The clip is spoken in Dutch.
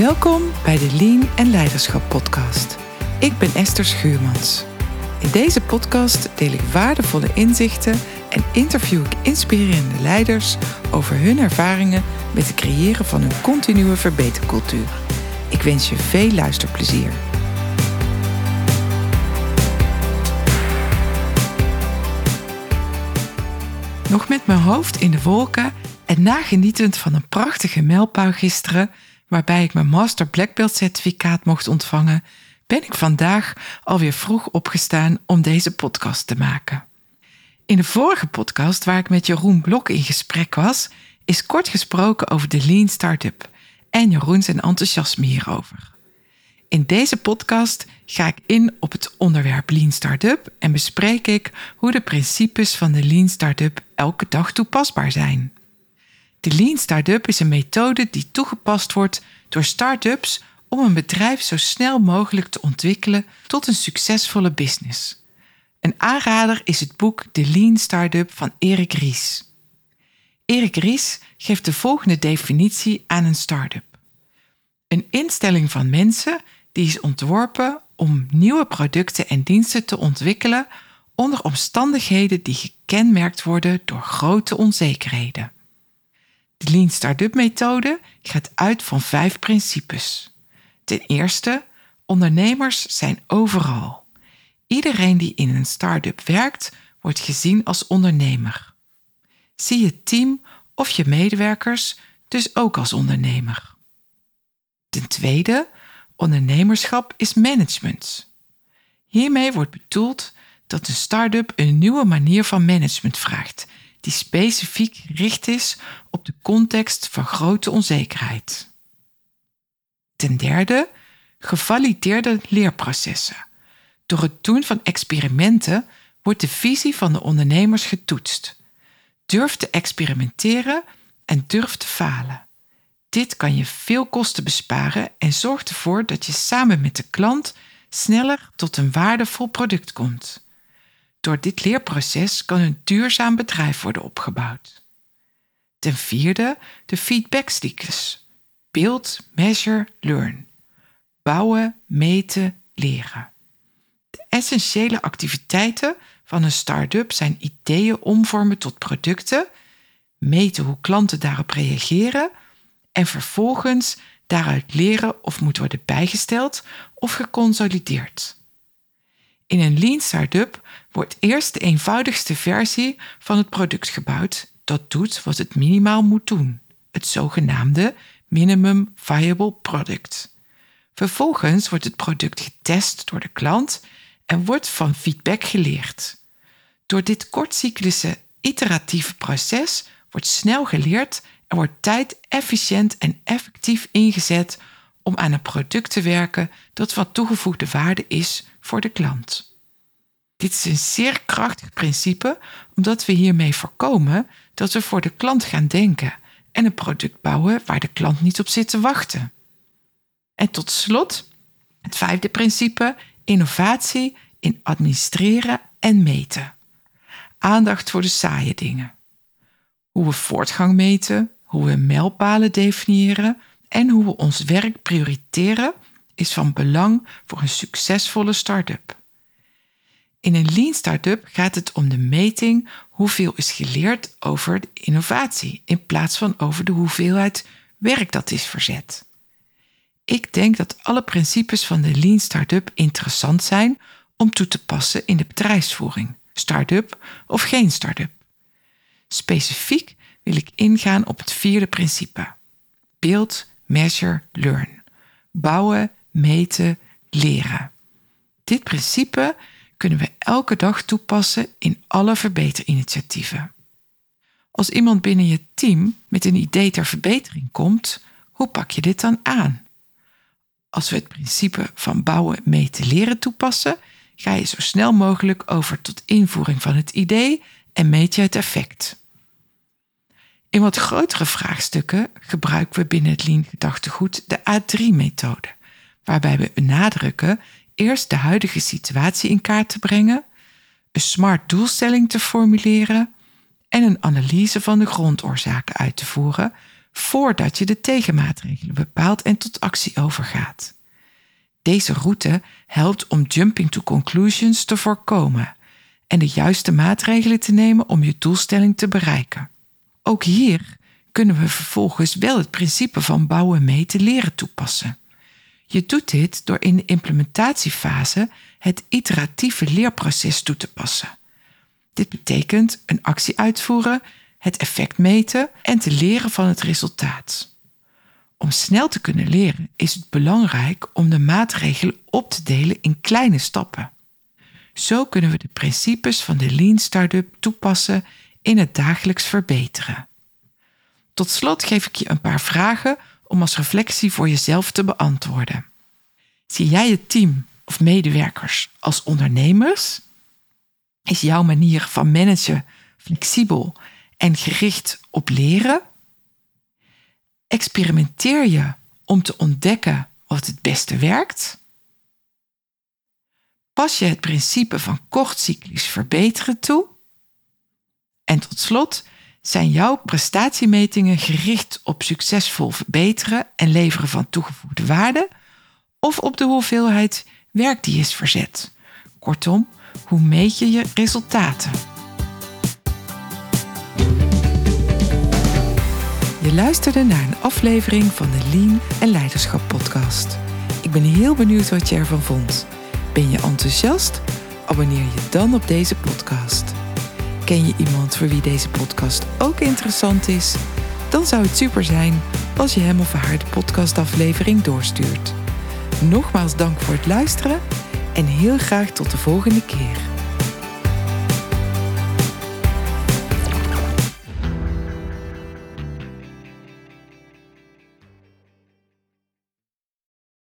Welkom bij de Lean en Leiderschap podcast. Ik ben Esther Schuurmans. In deze podcast deel ik waardevolle inzichten en interview ik inspirerende leiders over hun ervaringen met het creëren van een continue verbetercultuur. Ik wens je veel luisterplezier. Nog met mijn hoofd in de wolken en nagenietend van een prachtige mijlpaal gisteren, waarbij ik mijn Master Black Belt certificaat mocht ontvangen, ben ik vandaag alweer vroeg opgestaan om deze podcast te maken. In de vorige podcast, waar ik met Jeroen Blok in gesprek was, is kort gesproken over de Lean Startup en Jeroen zijn enthousiasme hierover. In deze podcast ga ik in op het onderwerp Lean Startup en bespreek ik hoe de principes van de Lean Startup elke dag toepasbaar zijn. De Lean Startup is een methode die toegepast wordt door startups om een bedrijf zo snel mogelijk te ontwikkelen tot een succesvolle business. Een aanrader is het boek De Lean Startup van Erik Ries. Erik Ries geeft de volgende definitie aan een start-up. Een instelling van mensen die is ontworpen om nieuwe producten en diensten te ontwikkelen onder omstandigheden die gekenmerkt worden door grote onzekerheden. De Lean Startup methode gaat uit van vijf principes. Ten eerste, ondernemers zijn overal. Iedereen die in een start-up werkt, wordt gezien als ondernemer. Zie je team of je medewerkers dus ook als ondernemer. Ten tweede, ondernemerschap is management. Hiermee wordt bedoeld dat een start-up een nieuwe manier van management vraagt, die specifiek gericht is op de context van grote onzekerheid. Ten derde, gevalideerde leerprocessen. Door het doen van experimenten wordt de visie van de ondernemers getoetst. Durf te experimenteren en durf te falen. Dit kan je veel kosten besparen en zorgt ervoor dat je samen met de klant sneller tot een waardevol product komt. Door dit leerproces kan een duurzaam bedrijf worden opgebouwd. Ten vierde de feedbackcyclus. Build, measure, learn. Bouwen, meten, leren. De essentiële activiteiten van een start-up zijn ideeën omvormen tot producten, meten hoe klanten daarop reageren en vervolgens daaruit leren of moet worden bijgesteld of geconsolideerd. In een lean startup wordt eerst de eenvoudigste versie van het product gebouwd dat doet wat het minimaal moet doen, het zogenaamde minimum viable product. Vervolgens wordt het product getest door de klant en wordt van feedback geleerd. Door dit kortcyclische iteratieve proces wordt snel geleerd en wordt tijd efficiënt en effectief ingezet om aan een product te werken dat van toegevoegde waarde is voor de klant. Dit is een zeer krachtig principe omdat we hiermee voorkomen dat we voor de klant gaan denken en een product bouwen waar de klant niet op zit te wachten. En tot slot het vijfde principe: innovatie in administreren en meten. Aandacht voor de saaie dingen. Hoe we voortgang meten, hoe we mijlpalen definiëren en hoe we ons werk prioriteren is van belang voor een succesvolle start-up. In een lean start-up gaat het om de meting hoeveel is geleerd over de innovatie in plaats van over de hoeveelheid werk dat is verzet. Ik denk dat alle principes van de lean start-up interessant zijn om toe te passen in de bedrijfsvoering, start-up of geen start-up. Specifiek wil ik ingaan op het vierde principe. Build, measure, learn. Bouwen, meten, leren. Dit principe kunnen we elke dag toepassen in alle verbeterinitiatieven. Als iemand binnen je team met een idee ter verbetering komt, hoe pak je dit dan aan? Als we het principe van bouwen, meten, leren toepassen, ga je zo snel mogelijk over tot invoering van het idee en meet je het effect. In wat grotere vraagstukken gebruiken we binnen het Lean gedachtegoed de A3-methode, waarbij we benadrukken eerst de huidige situatie in kaart te brengen, een smart doelstelling te formuleren en een analyse van de grondoorzaken uit te voeren, voordat je de tegenmaatregelen bepaalt en tot actie overgaat. Deze route helpt om jumping to conclusions te voorkomen en de juiste maatregelen te nemen om je doelstelling te bereiken. Ook hier kunnen we vervolgens wel het principe van bouwen mee te leren toepassen. Je doet dit door in de implementatiefase het iteratieve leerproces toe te passen. Dit betekent een actie uitvoeren, het effect meten en te leren van het resultaat. Om snel te kunnen leren is het belangrijk om de maatregelen op te delen in kleine stappen. Zo kunnen we de principes van de Lean Startup toepassen in het dagelijks verbeteren. Tot slot geef ik je een paar vragen om als reflectie voor jezelf te beantwoorden. Zie jij het team of medewerkers als ondernemers? Is jouw manier van managen flexibel en gericht op leren? Experimenteer je om te ontdekken wat het beste werkt? Pas je het principe van kortcyclisch verbeteren toe? En tot slot, zijn jouw prestatiemetingen gericht op succesvol verbeteren en leveren van toegevoegde waarde of op de hoeveelheid werk die is verzet? Kortom, hoe meet je je resultaten? Je luisterde naar een aflevering van de Lean en Leiderschap podcast. Ik ben heel benieuwd wat je ervan vond. Ben je enthousiast? Abonneer je dan op deze podcast. Ken je iemand voor wie deze podcast ook interessant is? Dan zou het super zijn als je hem of haar de podcastaflevering doorstuurt. Nogmaals dank voor het luisteren en heel graag tot de volgende keer.